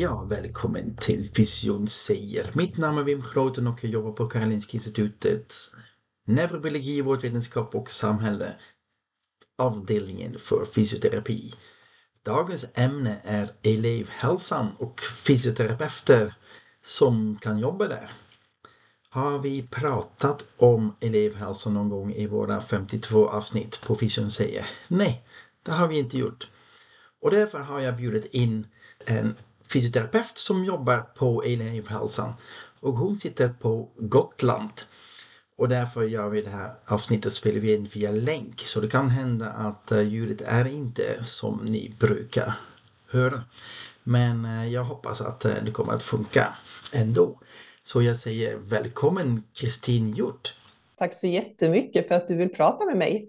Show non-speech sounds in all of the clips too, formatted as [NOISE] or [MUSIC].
Ja, välkommen till Vision säger. Mitt namn är Wim Groten och jag jobbar på Karolinska institutet. Neurobiologi, vårdvetenskap och samhälle. Avdelningen för fysioterapi. Dagens ämne är elevhälsan och fysioterapeuter som kan jobba där. Har vi pratat om elevhälsa någon gång i våra 52 avsnitt på Vision säger? Nej, det har vi inte gjort. Och därför har jag bjudit in en fysioterapeut som jobbar på elevhälsan och hon sitter på Gotland. Och därför gör vi det här avsnittet spelar vi in via länk så det kan hända att eh, ljudet är inte som ni brukar höra. Men eh, jag hoppas att eh, det kommer att funka ändå. Så jag säger välkommen Kristin Hjort. Tack så jättemycket för att du vill prata med mig.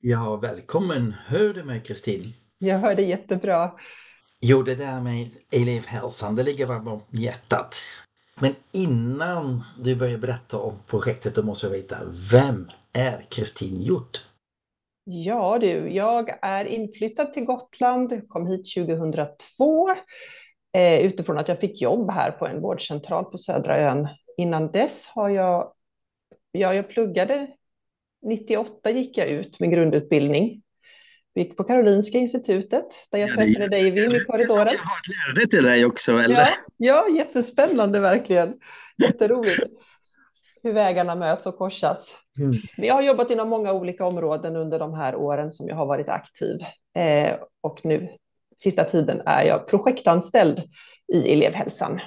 Ja, välkommen. Hör du mig Kristin? Jag hör dig jättebra. Jo, det där med elevhälsan, det ligger varmt om hjärtat. Men innan du börjar berätta om projektet, då måste jag veta, vem är Kristin Hjort? Ja du, jag är inflyttad till Gotland, kom hit 2002 eh, utifrån att jag fick jobb här på en vårdcentral på södra ön. Innan dess har jag, ja, jag pluggade 98 gick jag ut med grundutbildning vi gick på Karolinska institutet där jag ja, träffade dig Wim i [LAUGHS] korridoren. Det jag har lärde till dig också, eller? Ja, ja, jättespännande verkligen. Jätteroligt hur vägarna möts och korsas. Mm. Jag har jobbat inom många olika områden under de här åren som jag har varit aktiv. Eh, och nu, sista tiden, är jag projektanställd i elevhälsan.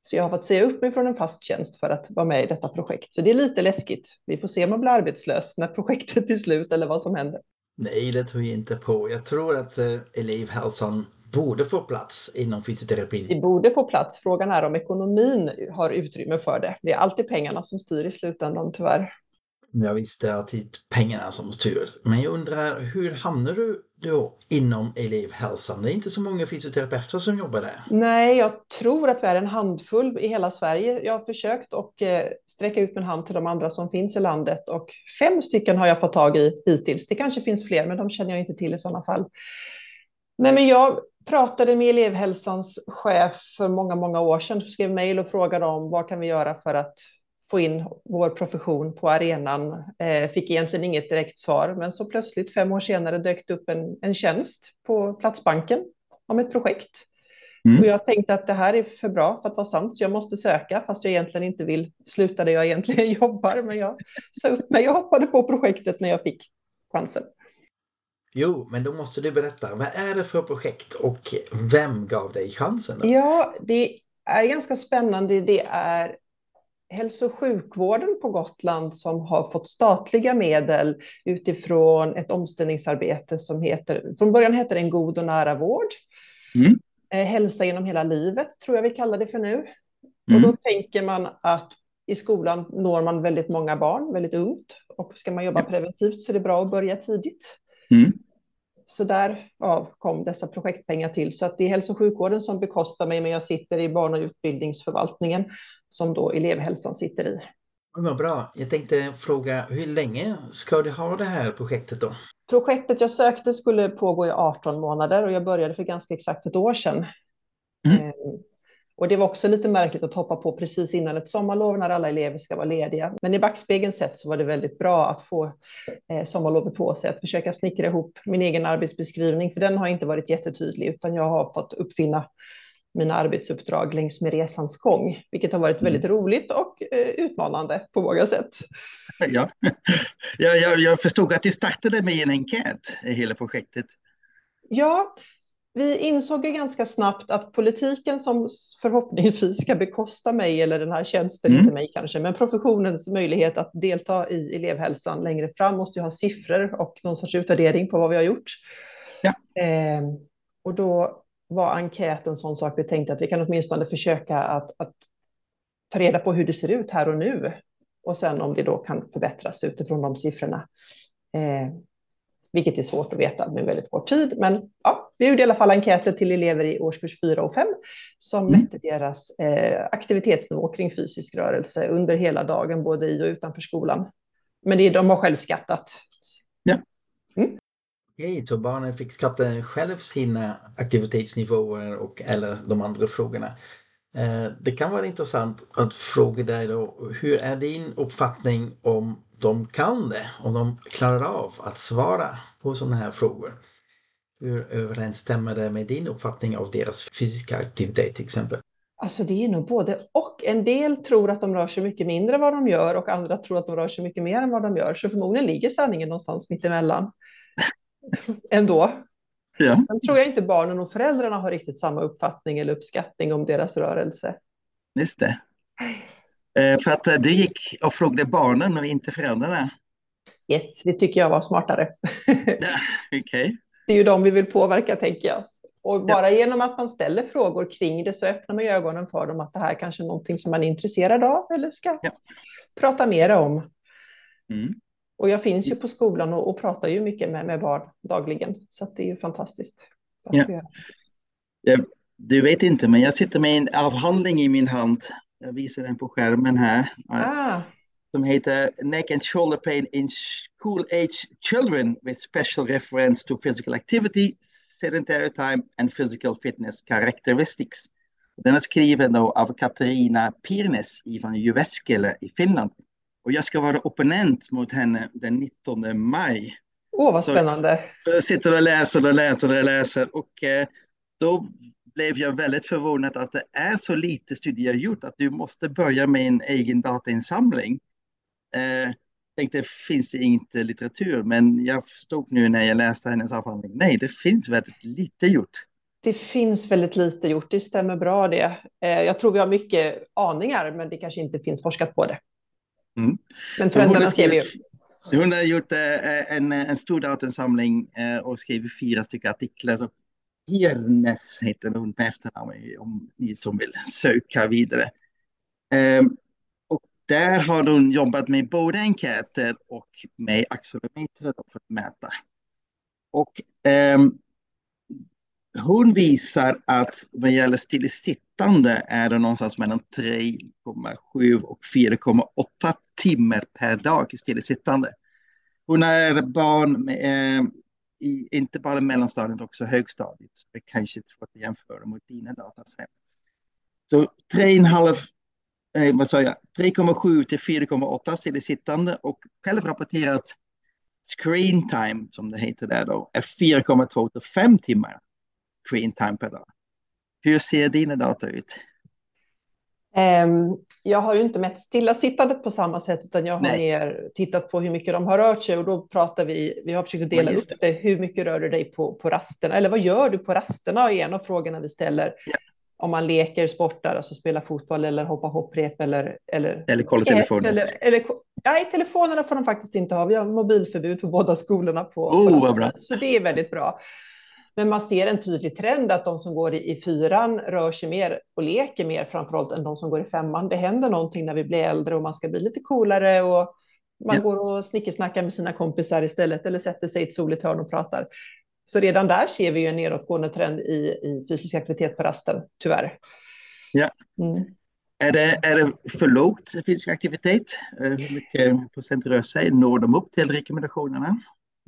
Så jag har fått säga upp mig från en fast tjänst för att vara med i detta projekt. Så det är lite läskigt. Vi får se om man blir arbetslös när projektet är slut eller vad som händer. Nej, det tror jag inte på. Jag tror att eh, elevhälsan borde få plats inom fysioterapin. Det borde få plats. Frågan är om ekonomin har utrymme för det. Det är alltid pengarna som styr i slutändan tyvärr. Jag visste att det är pengarna som styr. Men jag undrar, hur hamnar du då inom elevhälsan? Det är inte så många fysioterapeuter som jobbar där. Nej, jag tror att vi är en handfull i hela Sverige. Jag har försökt och eh, sträcka ut min hand till de andra som finns i landet och fem stycken har jag fått tag i hittills. Det kanske finns fler, men de känner jag inte till i sådana fall. Nej, men jag pratade med elevhälsans chef för många, många år sedan, skrev mejl och frågade om vad kan vi göra för att få in vår profession på arenan. Eh, fick egentligen inget direkt svar, men så plötsligt fem år senare dök det upp en, en tjänst på Platsbanken om ett projekt. Mm. Och jag tänkte att det här är för bra för att vara sant, så jag måste söka, fast jag egentligen inte vill sluta där jag egentligen [LAUGHS] jobbar. Men jag sa upp mig och hoppade på projektet när jag fick chansen. Jo, men då måste du berätta, vad är det för projekt och vem gav dig chansen? Då? Ja, det är ganska spännande. Det är hälso och sjukvården på Gotland som har fått statliga medel utifrån ett omställningsarbete som heter, från början hette det en god och nära vård. Mm. Eh, hälsa genom hela livet tror jag vi kallar det för nu. Mm. Och då tänker man att i skolan når man väldigt många barn väldigt ungt och ska man jobba preventivt så är det bra att börja tidigt. Mm så där kom dessa projektpengar till. Så att det är hälso och sjukvården som bekostar mig, men jag sitter i barn och utbildningsförvaltningen som då elevhälsan sitter i. Vad bra. Jag tänkte fråga, hur länge ska du ha det här projektet då? Projektet jag sökte skulle pågå i 18 månader och jag började för ganska exakt ett år sedan. Mm. Och det var också lite märkligt att hoppa på precis innan ett sommarlov när alla elever ska vara lediga. Men i backspegeln sett så var det väldigt bra att få eh, sommarlovet på sig, att försöka snickra ihop min egen arbetsbeskrivning, för den har inte varit jättetydlig, utan jag har fått uppfinna mina arbetsuppdrag längs med resans gång, vilket har varit väldigt mm. roligt och eh, utmanande på många sätt. Ja, [LAUGHS] jag, jag, jag förstod att det startade med en enkät, hela projektet. Ja, vi insåg ju ganska snabbt att politiken som förhoppningsvis ska bekosta mig eller den här tjänsten, mm. inte mig kanske, men professionens möjlighet att delta i elevhälsan längre fram måste ju ha siffror och någon sorts utvärdering på vad vi har gjort. Ja. Eh, och då var enkäten en sån sak vi tänkte att vi kan åtminstone försöka att, att ta reda på hur det ser ut här och nu och sen om det då kan förbättras utifrån de siffrorna. Eh, vilket är svårt att veta med väldigt kort tid. Men ja, vi gjorde i alla fall enkäter till elever i årskurs 4 och 5 som mm. mätte deras eh, aktivitetsnivå kring fysisk rörelse under hela dagen, både i och utanför skolan. Men det är de har själv skattat. Ja. Mm. Okej, så barnen fick skatta själv sina aktivitetsnivåer och eller de andra frågorna. Eh, det kan vara intressant att fråga dig då, hur är din uppfattning om de kan det, om de klarar av att svara på sådana här frågor? Hur överensstämmer det med din uppfattning av deras fysiska aktivitet till exempel? Alltså det är nog både och. En del tror att de rör sig mycket mindre än vad de gör och andra tror att de rör sig mycket mer än vad de gör. Så förmodligen ligger sanningen någonstans mittemellan. [LAUGHS] Ändå. Ja. Sen tror jag inte barnen och föräldrarna har riktigt samma uppfattning eller uppskattning om deras rörelse. Just det. Eh, för att eh, du gick och frågade barnen och inte föräldrarna. Yes, det tycker jag var smartare. ja, okay. Det är ju de vi vill påverka, tänker jag. Och bara ja. genom att man ställer frågor kring det så öppnar man ögonen för dem att det här kanske är någonting som man är intresserad av eller ska ja. prata mer om. Mm. Och jag finns ju på skolan och, och pratar ju mycket med, med barn dagligen, så det är ju fantastiskt. Ja. ja. Du vet inte, men jag sitter med en avhandling i min hand. Jag visar den på skärmen här. Ah. Som heter Neck and Shoulder Pain in School Age Children with Special Reference to Physical Activity, Sedentary Time and Physical Fitness Characteristics. Den är skriven då av Katarina Pirnes från Jyväskylä i Finland. Och jag ska vara opponent mot henne den 19 maj. Åh, oh, vad spännande. Så jag sitter och läser och läser och läser. Och eh, då blev jag väldigt förvånad att det är så lite studier gjort att du måste börja med en egen datainsamling. Eh, tänkte, finns det inte litteratur? Men jag förstod nu när jag läste hennes avhandling, nej, det finns väldigt lite gjort. Det finns väldigt lite gjort, det stämmer bra det. Eh, jag tror vi har mycket aningar, men det kanske inte finns forskat på det. Mm. Men föräldrarna skrev ju. Hon har gjort eh, en, en stor datansamling eh, och skrivit fyra stycken artiklar. Så Hirnes heter hon på efternamn om ni som vill söka vidare. Um, och där har hon jobbat med både enkäter och med accelerometer för att mäta. Och eh, hon visar att vad gäller stillasittande är det någonstans mellan 3,7 och 4,8 timmar per dag i stillasittande. Hon är barn med, eh, i, inte bara mellanstadiet, också högstadiet. Så det kanske tror att att jämföra mot dina data sen. Så 3,5 eh, vad sa jag, 3,7 till 4,8 stillasittande och självrapporterat screen time, som det heter där då, är 4,2 till 5 timmar screen time per dag. Hur ser dina data ut? Um, jag har ju inte mätt stillasittandet på samma sätt, utan jag har Nej. mer tittat på hur mycket de har rört sig och då pratar vi, vi har försökt dela ja, upp det. Hur mycket rör du dig på, på rasterna? Eller vad gör du på rasterna? är en av frågorna vi ställer. Ja. Om man leker, sportar, alltså spelar fotboll eller hoppar hopprep eller... Eller, eller kollar telefonen. Eller, eller, nej, telefonerna får de faktiskt inte ha. Vi har mobilförbud på båda skolorna. På, oh, på. Så det är väldigt bra. Men man ser en tydlig trend att de som går i, i fyran rör sig mer och leker mer framförallt än de som går i femman. Det händer någonting när vi blir äldre och man ska bli lite coolare och man ja. går och snickesnackar med sina kompisar istället eller sätter sig i ett soligt hörn och pratar. Så redan där ser vi ju en nedåtgående trend i, i fysisk aktivitet på rasten, tyvärr. Ja. Mm. Är, det, är det för lågt fysisk aktivitet? Eh, hur mycket procent rör sig? Når de upp till rekommendationerna?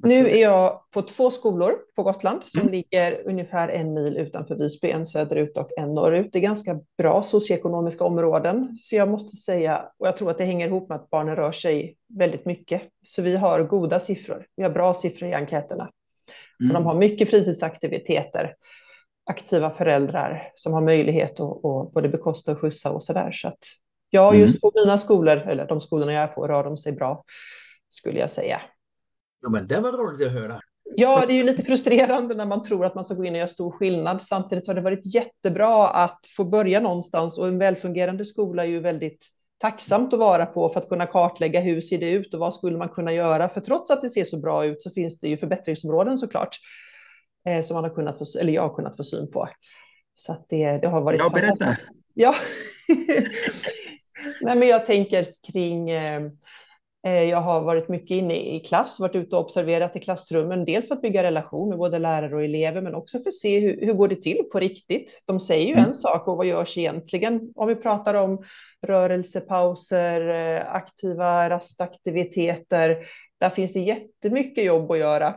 Nu är jag på två skolor på Gotland som mm. ligger ungefär en mil utanför Visby, en söderut och en norrut. Det är ganska bra socioekonomiska områden, så jag måste säga, och jag tror att det hänger ihop med att barnen rör sig väldigt mycket. Så vi har goda siffror. Vi har bra siffror i enkäterna. Mm. de har mycket fritidsaktiviteter, aktiva föräldrar som har möjlighet att, att både bekosta och skjutsa och så där. Så att ja, just mm. på mina skolor, eller de skolorna jag är på, rör de sig bra, skulle jag säga. Ja, men det var roligt att höra. Ja, det är ju lite frustrerande när man tror att man ska gå in och göra stor skillnad. Samtidigt har det varit jättebra att få börja någonstans och en välfungerande skola är ju väldigt tacksamt att vara på för att kunna kartlägga hur ser det ut och vad skulle man kunna göra? För trots att det ser så bra ut så finns det ju förbättringsområden såklart eh, som man har kunnat få, eller jag har kunnat få syn på. Så att det, det har varit. Ja, berätta. Ja. [LAUGHS] Nej, men jag tänker kring eh, jag har varit mycket inne i klass, varit ute och observerat i klassrummen, dels för att bygga relation med både lärare och elever, men också för att se hur, hur går det till på riktigt. De säger ju mm. en sak och vad görs egentligen? Om vi pratar om rörelsepauser, eh, aktiva rastaktiviteter, där finns det jättemycket jobb att göra.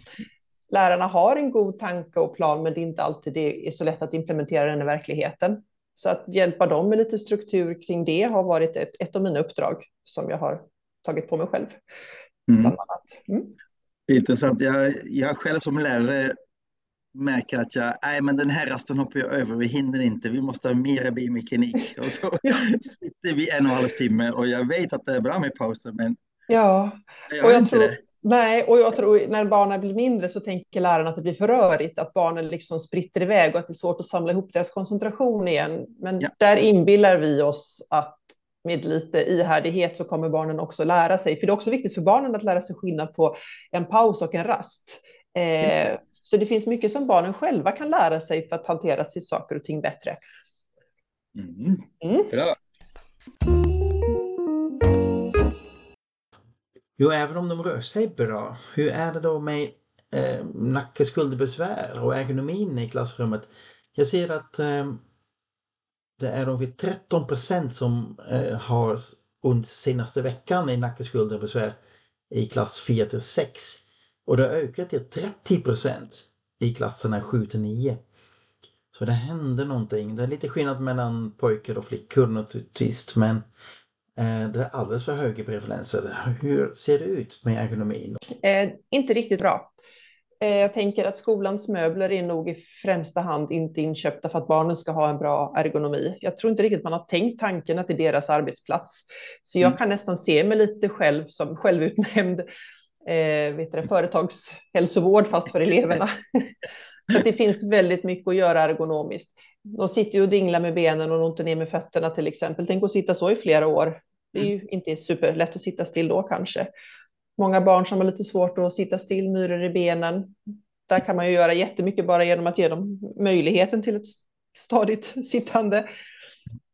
[LAUGHS] Lärarna har en god tanke och plan, men det är inte alltid det är så lätt att implementera den i verkligheten. Så att hjälpa dem med lite struktur kring det har varit ett, ett av mina uppdrag som jag har tagit på mig själv. Mm. Mm. Intressant. Jag, jag själv som lärare märker att jag, nej men den här rasten hoppar jag över, vi hinner inte, vi måste ha mer biomekanik. [LAUGHS] Och så sitter vi en och en halv timme och jag vet att det är bra med pauser men ja. jag, och jag tror, det. Nej, och jag tror när barnen blir mindre så tänker lärarna att det blir för rörigt, att barnen liksom spritter iväg och att det är svårt att samla ihop deras koncentration igen. Men ja. där inbillar vi oss att med lite ihärdighet så kommer barnen också lära sig. För det är också viktigt för barnen att lära sig skillnad på en paus och en rast. Eh, så det finns mycket som barnen själva kan lära sig för att hantera sig saker och ting bättre. Mm. Mm. Bra. Jo, även om de rör sig bra, hur är det då med eh, nackeskulderbesvär och ergonomin i klassrummet? Jag ser att eh, det är ungefär 13 procent som eh, har under senaste veckan i nackeskulderbesvär i klass 4 till 6. Och det har ökat till 30 procent i klasserna 7 till 9. Så det händer någonting. Det är lite skillnad mellan pojkar och flickor naturligtvis men eh, det är alldeles för höga preferenser. Hur ser det ut med ergonomin? Eh, inte riktigt bra. Eh, jag tänker att skolans möbler är nog i främsta hand inte inköpta för att barnen ska ha en bra ergonomi. Jag tror inte riktigt man har tänkt tanken att det är deras arbetsplats. Så jag mm. kan nästan se mig lite själv som självutnämnd eh, vet det, företagshälsovård fast för eleverna. [LAUGHS] så det finns väldigt mycket att göra ergonomiskt. De sitter ju och dinglar med benen och inte ner med fötterna till exempel. Tänk att sitta så i flera år. Det är ju mm. inte superlätt att sitta still då kanske många barn som har lite svårt att sitta still, myror i benen. Där kan man ju göra jättemycket bara genom att ge dem möjligheten till ett stadigt [LAUGHS] sittande.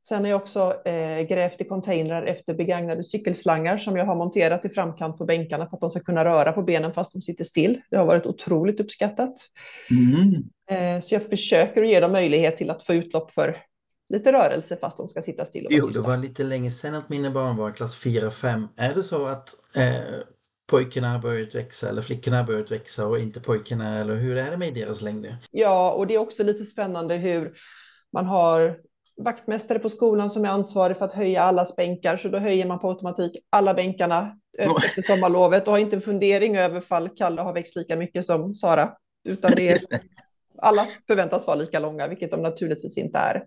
Sen har jag också eh, grävt i containrar efter begagnade cykelslangar som jag har monterat i framkant på bänkarna för att de ska kunna röra på benen fast de sitter still. Det har varit otroligt uppskattat. Mm. Eh, så jag försöker ge dem möjlighet till att få utlopp för lite rörelse fast de ska sitta still. Och jo, det var lite länge sedan att mina barn var i klass 4-5. Är det så att eh, pojkarna har börjat växa eller flickorna har börjat växa och inte pojkarna eller hur är det med deras längd? Ja, och det är också lite spännande hur man har vaktmästare på skolan som är ansvarig för att höja allas bänkar, så då höjer man på automatik alla bänkarna efter sommarlovet och har inte en fundering över fall Kalle har växt lika mycket som Sara, utan det är [LAUGHS] alla förväntas vara lika långa, vilket de naturligtvis inte är.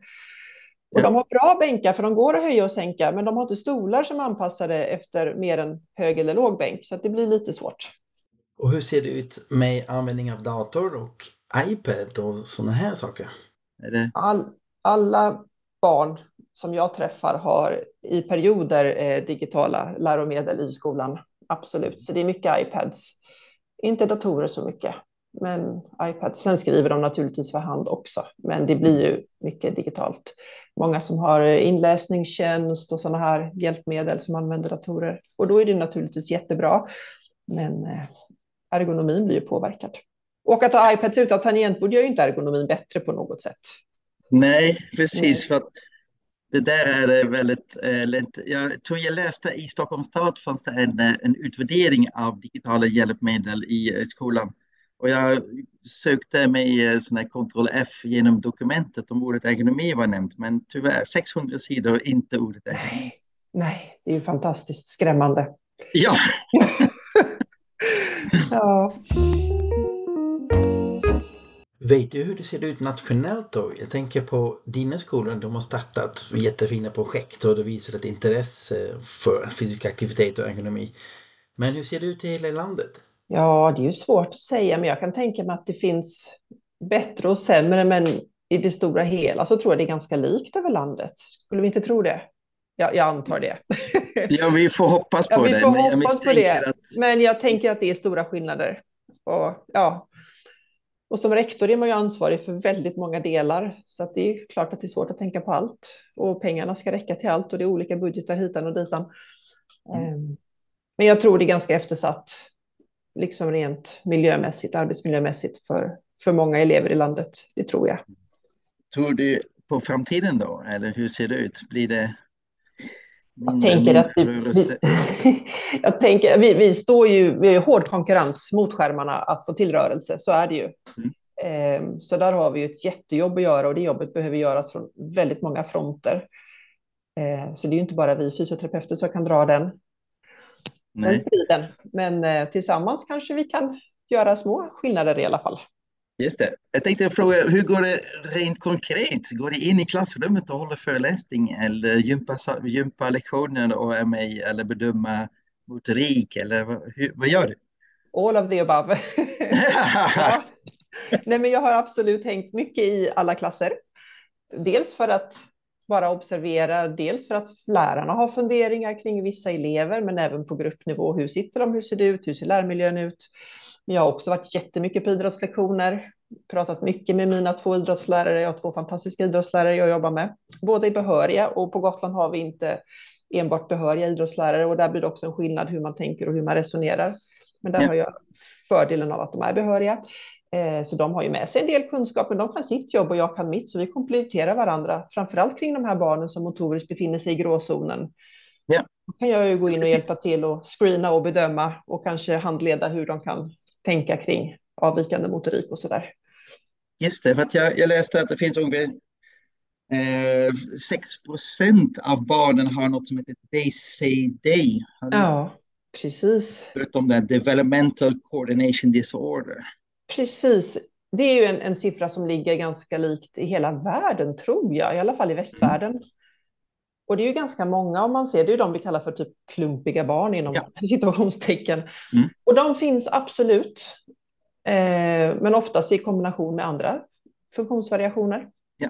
Och de har bra bänkar för de går att höja och sänka, men de har inte stolar som är anpassade efter mer än hög eller låg bänk, så att det blir lite svårt. Och hur ser det ut med användning av dator och iPad och sådana här saker? All, alla barn som jag träffar har i perioder eh, digitala läromedel i skolan. Absolut, så det är mycket iPads. Inte datorer så mycket men iPad. Sen skriver de naturligtvis för hand också, men det blir ju mycket digitalt. Många som har inläsningstjänst och sådana här hjälpmedel som använder datorer och då är det naturligtvis jättebra. Men eh, ergonomin blir ju påverkad. Och att ha iPads utan tangentbord gör ju inte ergonomin bättre på något sätt. Nej, precis. Nej. För att det där är väldigt eh, lätt. Jag tror jag läste i Stockholms stad fanns det en, eh, en utvärdering av digitala hjälpmedel i skolan. Och jag sökte med sån här Ctrl F genom dokumentet om ordet ergonomi var nämnt, men tyvärr 600 sidor, inte ordet ergonomi. Nej, nej det är ju fantastiskt skrämmande. Ja. [LAUGHS] ja. Vet du hur det ser ut nationellt då? Jag tänker på dina skolor, de har startat jättefina projekt och det visar ett intresse för fysisk aktivitet och ergonomi. Men hur ser det ut i hela landet? Ja, det är ju svårt att säga, men jag kan tänka mig att det finns bättre och sämre, men i det stora hela så tror jag det är ganska likt över landet. Skulle vi inte tro det? Ja, jag antar det. [LAUGHS] Ja, vi får hoppas på ja, vi det. Får men, hoppas på det. Att... men jag tänker att det är stora skillnader. Och, ja. och som rektor är man ju ansvarig för väldigt många delar, så det är klart att det är svårt att tänka på allt. Och pengarna ska räcka till allt och det är olika budgetar hitan och ditan. Mm. Ehm, Men jag tror det är ganska eftersatt, liksom rent miljömässigt, arbetsmiljömässigt för, för många elever i landet. Det tror jag. Tror du på framtiden då, eller hur ser det ut? Blir det jag tänker att vi, vi, [LAUGHS] jag tänker, vi, vi står ju, vi har hård konkurrens mot skärmarna att få till rörelse, så är det ju. Mm. Ehm, så där har vi ett jättejobb att göra och det jobbet behöver göras från väldigt många fronter. Ehm, så det är ju inte bara vi fysioterapeuter som kan dra den, den striden. Men eh, tillsammans kanske vi kan göra små skillnader i alla fall. Just det. Jag tänkte fråga, hur går det rent konkret? Går det in i klassrummet och håller föreläsning eller gympa, gympa lektioner och är med eller bedöma motorik eller hur, vad gör du? All of the above. [LAUGHS] ja. Nej, men jag har absolut hängt mycket i alla klasser. Dels för att bara observera, dels för att lärarna har funderingar kring vissa elever, men även på gruppnivå. Hur sitter de? Hur ser det ut? Hur ser lärmiljön ut? Jag har också varit jättemycket på idrottslektioner, pratat mycket med mina två idrottslärare. Jag har två fantastiska idrottslärare jag jobbar med. Båda är behöriga och på Gotland har vi inte enbart behöriga idrottslärare och där blir det också en skillnad hur man tänker och hur man resonerar. Men där ja. har jag fördelen av att de är behöriga. Eh, så de har ju med sig en del kunskap, men de kan sitt jobb och jag kan mitt, så vi kompletterar varandra, framförallt kring de här barnen som motoriskt befinner sig i gråzonen. Ja. Då kan jag ju gå in och hjälpa till och screena och bedöma och kanske handleda hur de kan tänka kring avvikande motorik och så där. Just det, för att jag, jag läste att det finns ungefär eh, 6 procent av barnen har något som heter They say day. Ja, precis. Förutom det, developmental coordination disorder. Precis. Det är ju en, en siffra som ligger ganska likt i hela världen, tror jag, i alla fall i västvärlden. Mm. Och det är ju ganska många om man ser, det är ju de vi kallar för typ klumpiga barn inom ja. situationstecken. Mm. Och de finns absolut, eh, men oftast i kombination med andra funktionsvariationer. Ja.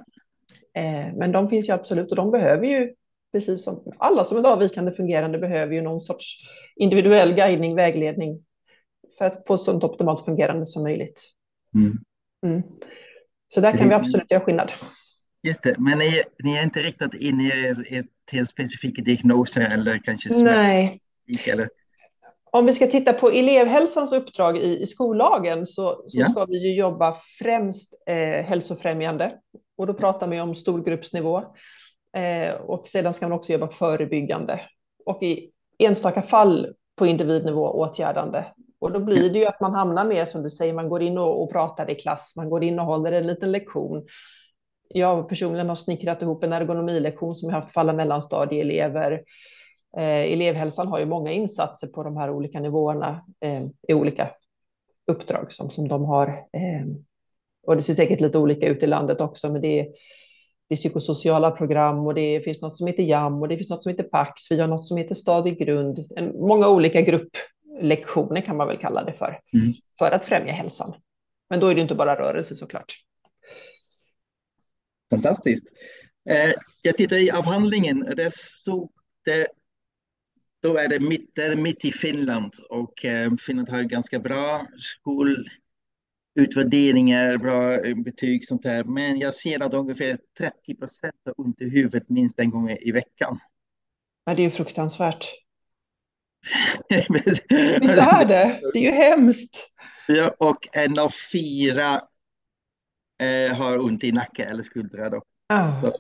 Eh, men de finns ju absolut och de behöver ju, precis som alla som är avvikande fungerande, behöver ju någon sorts individuell guidning, vägledning för att få så optimalt fungerande som möjligt. Mm. Mm. Så där kan vi absolut göra skillnad. Just det, men ni, ni är inte riktat in i er, er till specifika diagnoser eller kanske Nej. Eller? Om vi ska titta på elevhälsans uppdrag i, i skollagen så, så ja. ska vi ju jobba främst eh, hälsofrämjande och då pratar vi om storgruppsnivå eh, och sedan ska man också jobba förebyggande och i enstaka fall på individnivå åtgärdande. Och då blir det ju att man hamnar mer som du säger, man går in och, och pratar i klass, man går in och håller en liten lektion jag personligen har snickrat ihop en ergonomilektion som jag haft för alla mellanstadieelever. Eh, elevhälsan har ju många insatser på de här olika nivåerna eh, i olika uppdrag som, som de har. Eh, och det ser säkert lite olika ut i landet också, men det är, det är psykosociala program och det finns något som heter JAM och det finns något som heter PAX. Vi har något som heter stadig grund. En, många olika grupp grupplektioner kan man väl kalla det för, mm. för att främja hälsan. Men då är det inte bara rörelse såklart. Fantastiskt. Eh, jag tittar i avhandlingen. Det stod det, då är det mitt, det är mitt i Finland och eh, Finland har ganska bra skolutvärderingar, bra betyg sånt där. Men jag ser att ungefär 30 procent har ont i huvudet minst en gång i veckan. Ja, det är ju fruktansvärt. [LAUGHS] Visst är det? Det är ju hemskt. Ja, och en av fyra eh, har ont i nacke eller skuldra. Då. Oh. Så,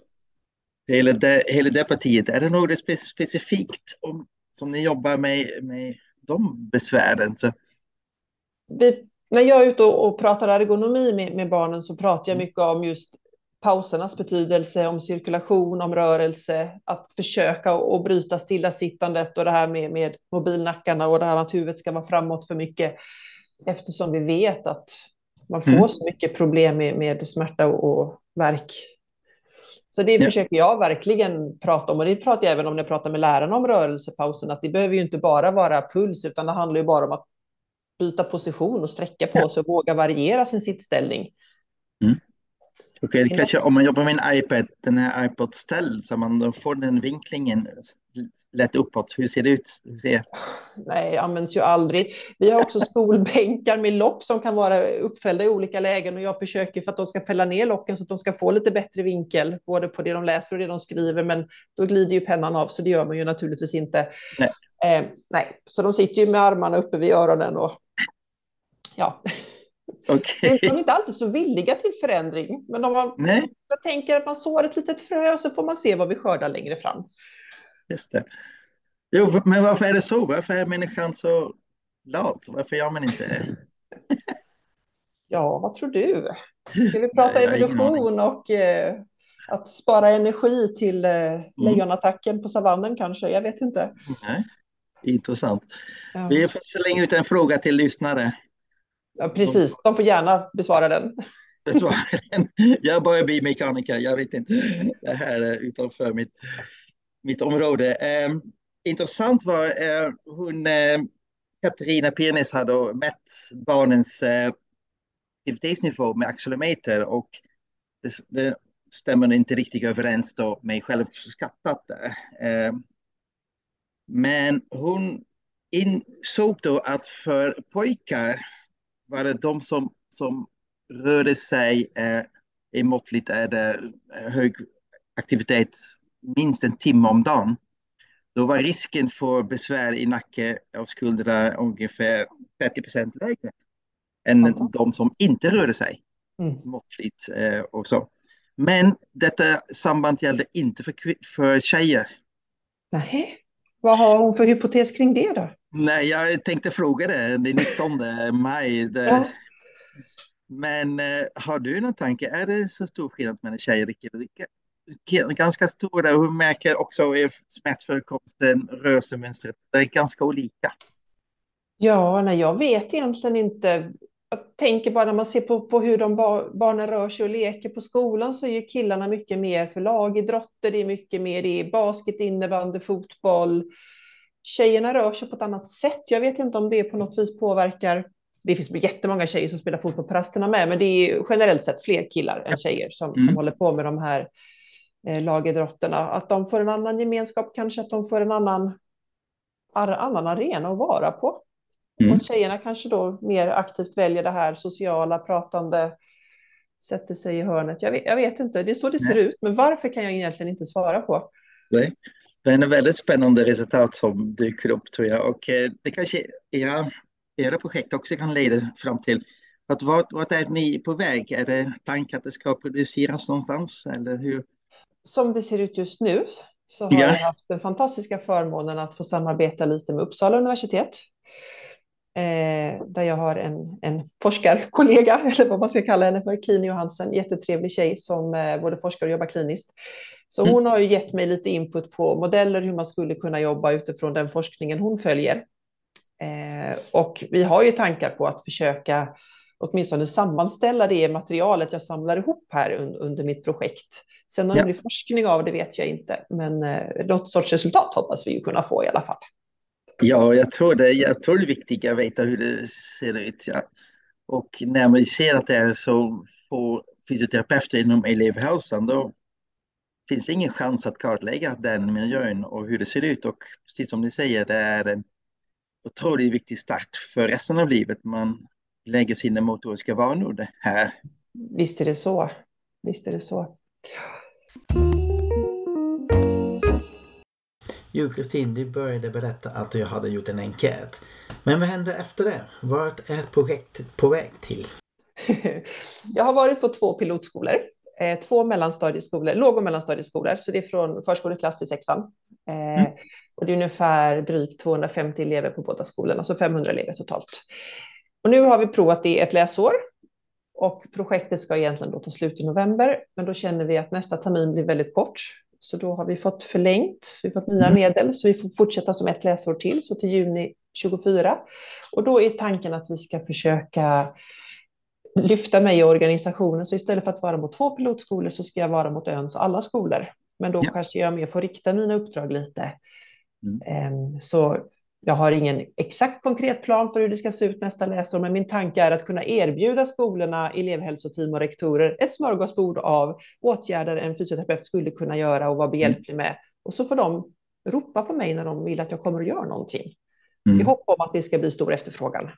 hela, det, hela det partiet, är det något specifikt om, som ni jobbar med, med de besvären? Så. Vi, när jag är ute och, och pratar ergonomi med, med, barnen så pratar jag mycket om just pausernas betydelse, om cirkulation, om rörelse, att försöka och bryta stillasittandet och det här med, med mobilnackarna och det här att huvudet ska vara framåt för mycket. Eftersom vi vet att man får mm. så mycket problem med, med smärta och, och verk. Så det ja. försöker jag verkligen prata om och det pratar jag även om när jag pratar med lärarna om rörelsepausen, att det behöver ju inte bara vara puls utan det handlar ju bara om att byta position och sträcka på sig och våga variera sin sittställning. Mm. Okej, okay, kanske om man jobbar med en iPad, den här iPod-ställ, så man då får den vinklingen lätt uppåt. Hur ser det ut? Hur ser... Nej, används ju aldrig. Vi har också skolbänkar med lock som kan vara uppfällda i olika lägen och jag försöker för att de ska fälla ner locken så att de ska få lite bättre vinkel, både på det de läser och det de skriver, men då glider ju pennan av, så det gör man ju naturligtvis inte. Nej. Eh, nej, så de sitter ju med armarna uppe vid öronen och ja. Okay. De är inte alltid så villiga till förändring, men de har, nej. jag tänker att man sår ett litet frö och så får man se vad vi skördar längre fram. Just det. Jo, men varför är det så? Varför är människan så lat? Varför gör man inte det? [LAUGHS] Ja, vad tror du? Ska vi prata evolution och eh, att spara energi till eh, mm. lejonattacken på savannen kanske? Jag vet inte. Nej. Intressant. Ja. Vi får slänga ut en fråga till lyssnare. Ja, precis, de får gärna besvara den. Besvara den. Jag börjar bli mekaniker, jag vet inte. Det här är utanför mitt, mitt område. Eh, intressant var eh, hon, eh, Katarina Pirnes hade mätt barnens eh, aktivitetsnivå med accelerometer och det, det, stämmer inte riktigt överens då med självskattat. Eh, men hon insåg då att för pojkar var det de som, som rörde sig eh, i måttligt är det hög aktivitet minst en timme om dagen. Då var risken för besvär i nacke och skuldror ungefär 30 procent lägre än de som inte rörde sig mm. måttligt eh, och så. Men detta samband gällde inte för, för tjejer. Nej. Vad har hon för hypotes kring det då? Nej, jag tänkte fråga det. Det är 19 maj. Det... Ja. Men eh, har du någon tanke? Är det så stor skillnad mellan tjejer och killar? Ganska stora. Hon märker också smärtförekomsten, rörelsemönstret. Det är ganska olika. Ja, nej, jag vet egentligen inte jag tänker bara när man ser på, på hur de bar, barnen rör sig och leker på skolan så är ju killarna mycket mer för lagidrotter, det är mycket mer är basket, innebandy, fotboll. Tjejerna rör sig på ett annat sätt. Jag vet inte om det på något vis påverkar. Det finns jättemånga tjejer som spelar fotboll på rasterna med, men det är generellt sett fler killar än tjejer som, mm. som håller på med de här eh, lagidrotterna. Att de får en annan gemenskap, kanske att de får en annan, annan arena att vara på. Mm. Och tjejerna kanske då mer aktivt väljer det här sociala, pratande, sätter sig i hörnet. Jag vet, jag vet inte, det är så det ser Nej. ut, men varför kan jag egentligen inte svara på. Nej. Det är en väldigt spännande resultat som dyker upp tror jag och eh, det kanske era, era projekt också kan leda fram till. Att vart, vart är ni på väg? Är det tanken att det ska produceras någonstans eller hur? Som det ser ut just nu så har ja. jag haft den fantastiska förmånen att få samarbeta lite med Uppsala universitet eh, där jag har en, en forskarkollega, [LAUGHS] eller vad man ska kalla henne för, Kini Johansen, jättetrevlig tjej som eh, både forskar och jobbar kliniskt. Så mm. hon har ju gett mig lite input på modeller, hur man skulle kunna jobba utifrån den forskningen hon följer. Eh, och vi har ju tankar på att försöka åtminstone sammanställa det materialet jag samlar ihop här un under mitt projekt. Sen om ja. det blir forskning av det vet jag inte, men eh, något sorts resultat hoppas vi ju kunna få i alla fall. Ja, jag tror det, jag tror det är viktigt att veta hur det ser ut. Ja. Och när man ser att det är så få fysioterapeuter inom elevhälsan, då finns det ingen chans att kartlägga den miljön och hur det ser ut. Och precis som ni säger, det är en otroligt viktig start för resten av livet. Man lägger sina motoriska vanor här. Visst är det så. Visst är det så. Ja. Kristin, du började berätta att du hade gjort en enkät. Men vad hände efter det? Vart är projektet på väg till? [LAUGHS] Jag har varit på två pilotskolor, eh, två mellanstadieskolor, låg och mellanstadieskolor, så det är från förskoleklass till sexan. Eh, mm. Och det är ungefär drygt 250 elever på båda skolorna, så 500 elever totalt. Och nu har vi provat det ett läsår och projektet ska egentligen då ta slut i november, men då känner vi att nästa termin blir väldigt kort så då har vi fått förlängt, vi har fått nya mm. medel, så vi får fortsätta som ett läsår till, så till juni 24. Och då är tanken att vi ska försöka lyfta mig i organisationen, så istället för att vara mot två pilotskolor så ska jag vara mot öns alla skolor. Men då ja. kanske jag mer får rikta mina uppdrag lite. Mm. Ehm, så jag har ingen exakt konkret plan för hur det ska se ut nästa läsår, men min tanke är att kunna erbjuda skolorna, elevhälsoteam och rektorer ett smörgåsbord av åtgärder en fysioterapeut skulle kunna göra och vara behjälplig med. Och så får de ropa på mig när de vill att jag kommer och gör någonting. Mm. I hopp om att det ska bli stor efterfrågan.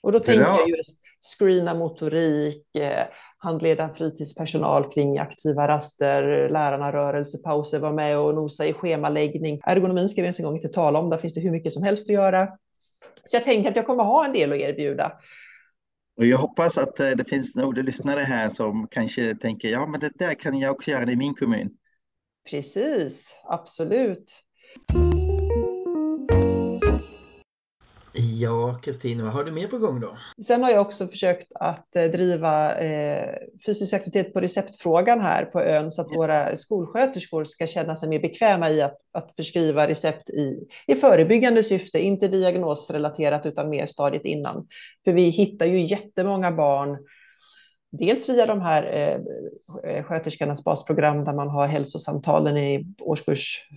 Och då tänker jag just screena motorik, eh, handleda fritidspersonal kring aktiva raster, lärarna rörelsepauser, vara med och nosa i schemaläggning. Ergonomin ska vi ens en gång inte tala om, där finns det hur mycket som helst att göra. Så jag tänker att jag kommer ha en del att erbjuda. Och jag hoppas att eh, det finns några lyssnare här som kanske tänker, ja men det där kan jag också göra i min kommun. Precis, absolut. Ja, Kristina, vad har du mer på gång då? Sen har jag också försökt att eh, driva eh, fysisk aktivitet på receptfrågan här på ön så att ja. våra skolsköterskor ska känna sig mer bekväma i att, att förskriva recept i, i förebyggande syfte, inte diagnosrelaterat utan mer stadiet innan. För vi hittar ju jättemånga barn Dels via de här eh, sköterskornas basprogram där man har hälsosamtalen i årskurs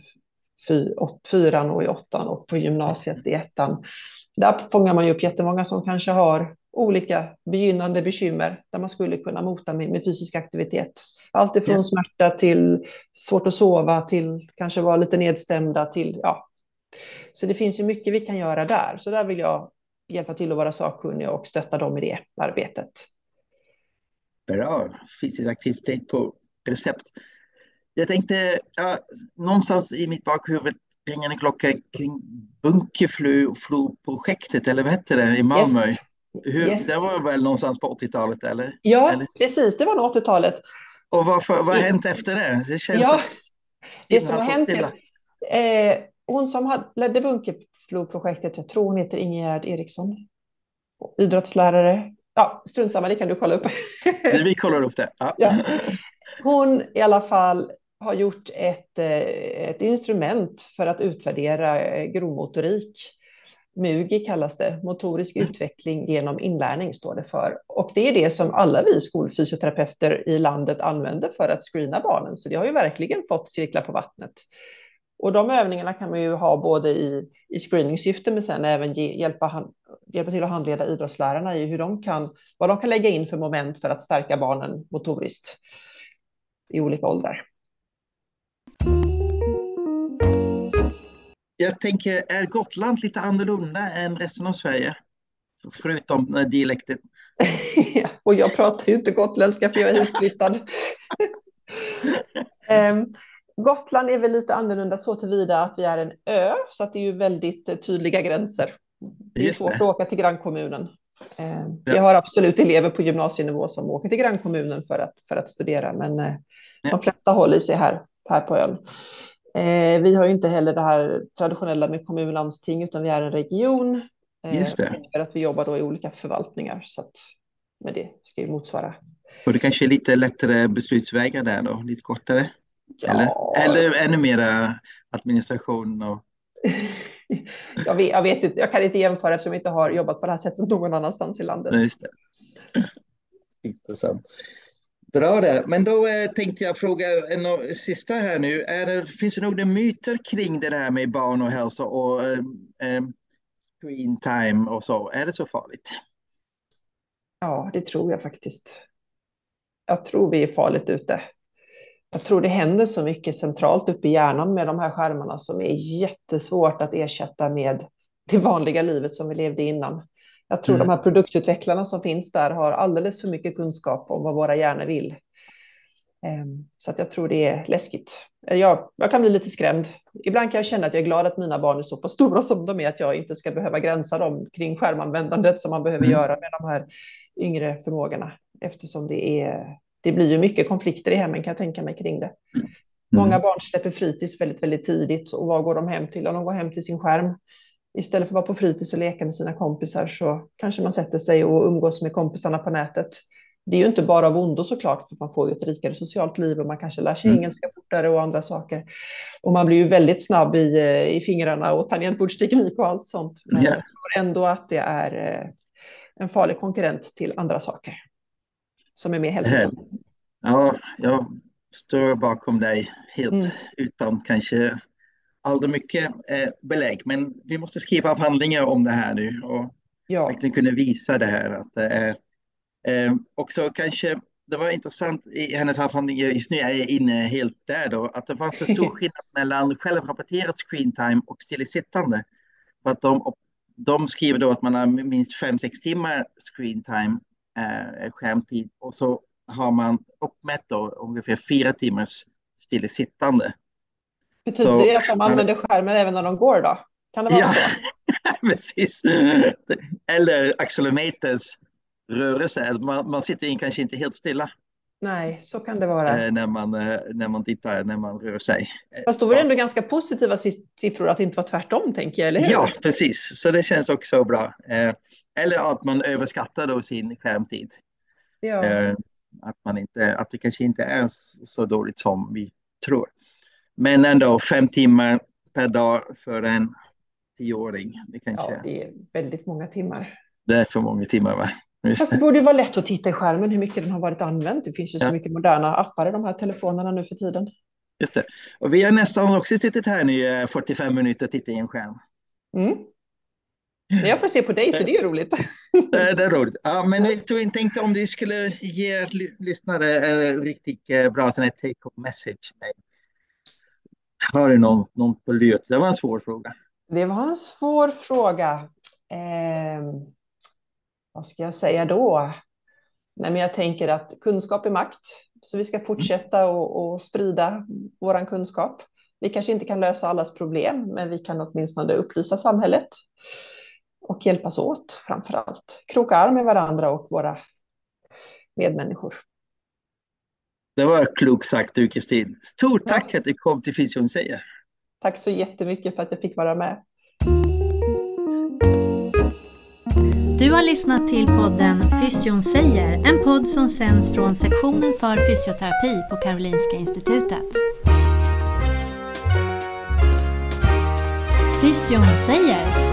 fyran och i åttan och på gymnasiet i ettan där fångar man ju upp jättemånga som kanske har olika begynnande bekymmer där man skulle kunna mota med, med fysisk aktivitet. Allt ifrån yeah. smärta till svårt att sova till kanske vara lite nedstämda till ja. Så det finns ju mycket vi kan göra där. Så där vill jag hjälpa till att vara sakkunnig och stötta dem i det arbetet. Bra, fysisk aktivitet på recept. Jag tänkte, ja, någonstans i mitt bakhuvud ringer en klocka kring Bunkeflo-projektet, eller vad hette det, i Malmö? Yes. Hur, yes. Det var väl någonstans på 80-talet, eller? Ja, eller? precis, det var nog 80-talet. Och varför, vad har hänt efter det? Det känns ja, det som har hänt är, eh, hon som ledde Bunkeflo-projektet, jag tror hon heter Ingegärd Eriksson, idrottslärare. Ja, strunt samma, det kan du kolla upp. Vi kollar upp det. Ja. ja. Hon i alla fall har gjort ett, eh, ett instrument för att utvärdera eh, grovmotorik. MUGI kallas det, motorisk mm. utveckling genom inlärning står det för. Och det är det som alla vi skolfysioterapeuter i landet använder för att screena barnen. Så det har ju verkligen fått cirkla på vattnet. Och de övningarna kan man ju ha både i, i screeningsyfte men sen även ge, hjälpa, hjälpa till att handleda idrottslärarna i hur de kan, vad de kan lägga in för moment för att stärka barnen motoriskt i olika åldrar. Jag tänker, är Gotland lite annorlunda än resten av Sverige? Förutom dialekten. [LAUGHS] och jag pratar ju inte gotländska för jag är hitflyttad. um, [LAUGHS] Gotland är väl lite annorlunda så tillvida att vi är en ö, så att det är ju väldigt tydliga gränser. Det är Just svårt det. att åka till grannkommunen. Vi har absolut elever på gymnasienivå som åker till grannkommunen för att, för att studera, men ja. de flesta håller sig här, här på ön. Eh, vi har inte heller det här traditionella med kommun och landsting, utan vi är en region. Eh, Just det. För att vi jobbar då i olika förvaltningar, så att med det ska vi motsvara. Och det kanske är lite lättare beslutsvägar där då, lite kortare? Ja. Eller, eller ännu mer administration? Och... [LAUGHS] jag, vet, jag vet inte, jag kan inte jämföra eftersom jag inte har jobbat på det här sättet någon annanstans i landet. Just det. [LAUGHS] Intressant. Bra där, men då eh, tänkte jag fråga en sista här nu. Är det, finns det några myter kring det här med barn och hälsa och eh, eh, screen time och så? Är det så farligt? Ja, det tror jag faktiskt. Jag tror vi är farligt ute. Jag tror det händer så mycket centralt uppe i hjärnan med de här skärmarna som är jättesvårt att ersätta med det vanliga livet som vi levde innan. Jag tror mm. de här produktutvecklarna som finns där har alldeles för mycket kunskap om vad våra hjärnor vill. Ehm, så att jag tror det är läskigt. Jag, jag kan bli lite skrämd. Ibland kan jag känna att jag är glad att mina barn är så pass stora som de är, att jag inte ska behöva gränsa dem kring skärmanvändandet som man behöver mm. göra med de här yngre förmågorna. Eftersom det, är, det blir ju mycket konflikter i hemmen kan jag tänka mig kring det. Mm. Många barn släpper fritids väldigt, väldigt tidigt och vad går de hem till? Om de går hem till sin skärm istället för att vara på fritids och leka med sina kompisar så kanske man sätter sig och umgås med kompisarna på nätet. Det är ju inte bara av ondo såklart, för man får ju ett rikare socialt liv och man kanske lär sig mm. engelska fortare och andra saker. Och man blir ju väldigt snabb i, eh, i fingrarna och tangentbordsteknik och allt sånt. Men yeah. jag tror ändå att det är eh, en farlig konkurrent till andra saker som är mer hälsosamma. Ja, jag står bakom dig helt mm. utan kanske alldeles mycket eh, belägg, men vi måste skriva avhandlingar om det här nu och ja. verkligen kunna visa det här. Att det är, eh, också kanske, det var intressant i hennes avhandling, just nu är jag inne helt där då, att det var så stor [LAUGHS] skillnad mellan självrapporterat screen time och stillasittande. För att de de skriver då att man har minst 5-6 timmar screen time, eh, skärmtid, och så har man uppmätt då ungefär fyra timmars stillasittande. Betyder så, det att de använder skärmen även när de går då? Kan det vara ja, så? [LAUGHS] precis. Eller accelerometers rörelse. Man, man sitter in kanske inte helt stilla. Nej, så kan det vara. Eh, när, man, eh, när man tittar, när man rör sig. Fast då var det ändå ganska positiva siffror att det inte var tvärtom, tänker jag, eller hur? Ja, precis. Så det känns också bra. Eh, eller att man överskattar då sin skärmtid. Ja. Att, man inte, att det kanske inte är så dåligt som vi tror. Men ändå fem timmar per dag för en tioåring. Det kanske... Ja, det är väldigt många timmar. Det är för många timmar, va? Fast det borde vara lätt att titta i skärmen hur mycket den har varit använd. Det finns ju ja. så mycket moderna appar i de här telefonerna nu för tiden. Just det. Och vi har nästan också suttit här nu 45 minuter och tittat i en skärm. Mm. Men jag får se på dig så det är roligt. [LAUGHS] Det är, det är roligt. Ja, men jag tänkte om du skulle ge lyssnare en riktigt eh, bra take home message. Har du någon, någon på lut? Det var en svår fråga. Det var en svår fråga. Eh, vad ska jag säga då? Nej, men jag tänker att kunskap är makt, så vi ska fortsätta och, och sprida vår kunskap. Vi kanske inte kan lösa allas problem, men vi kan åtminstone upplysa samhället och hjälpas åt framför allt. Kroka arm med varandra och våra medmänniskor. Det var klokt sagt du Kristin. Stort tack ja. att du kom till Fysion säger. Tack så jättemycket för att jag fick vara med. Du har lyssnat till podden Fysion säger, en podd som sänds från sektionen för fysioterapi på Karolinska Institutet. Fysion säger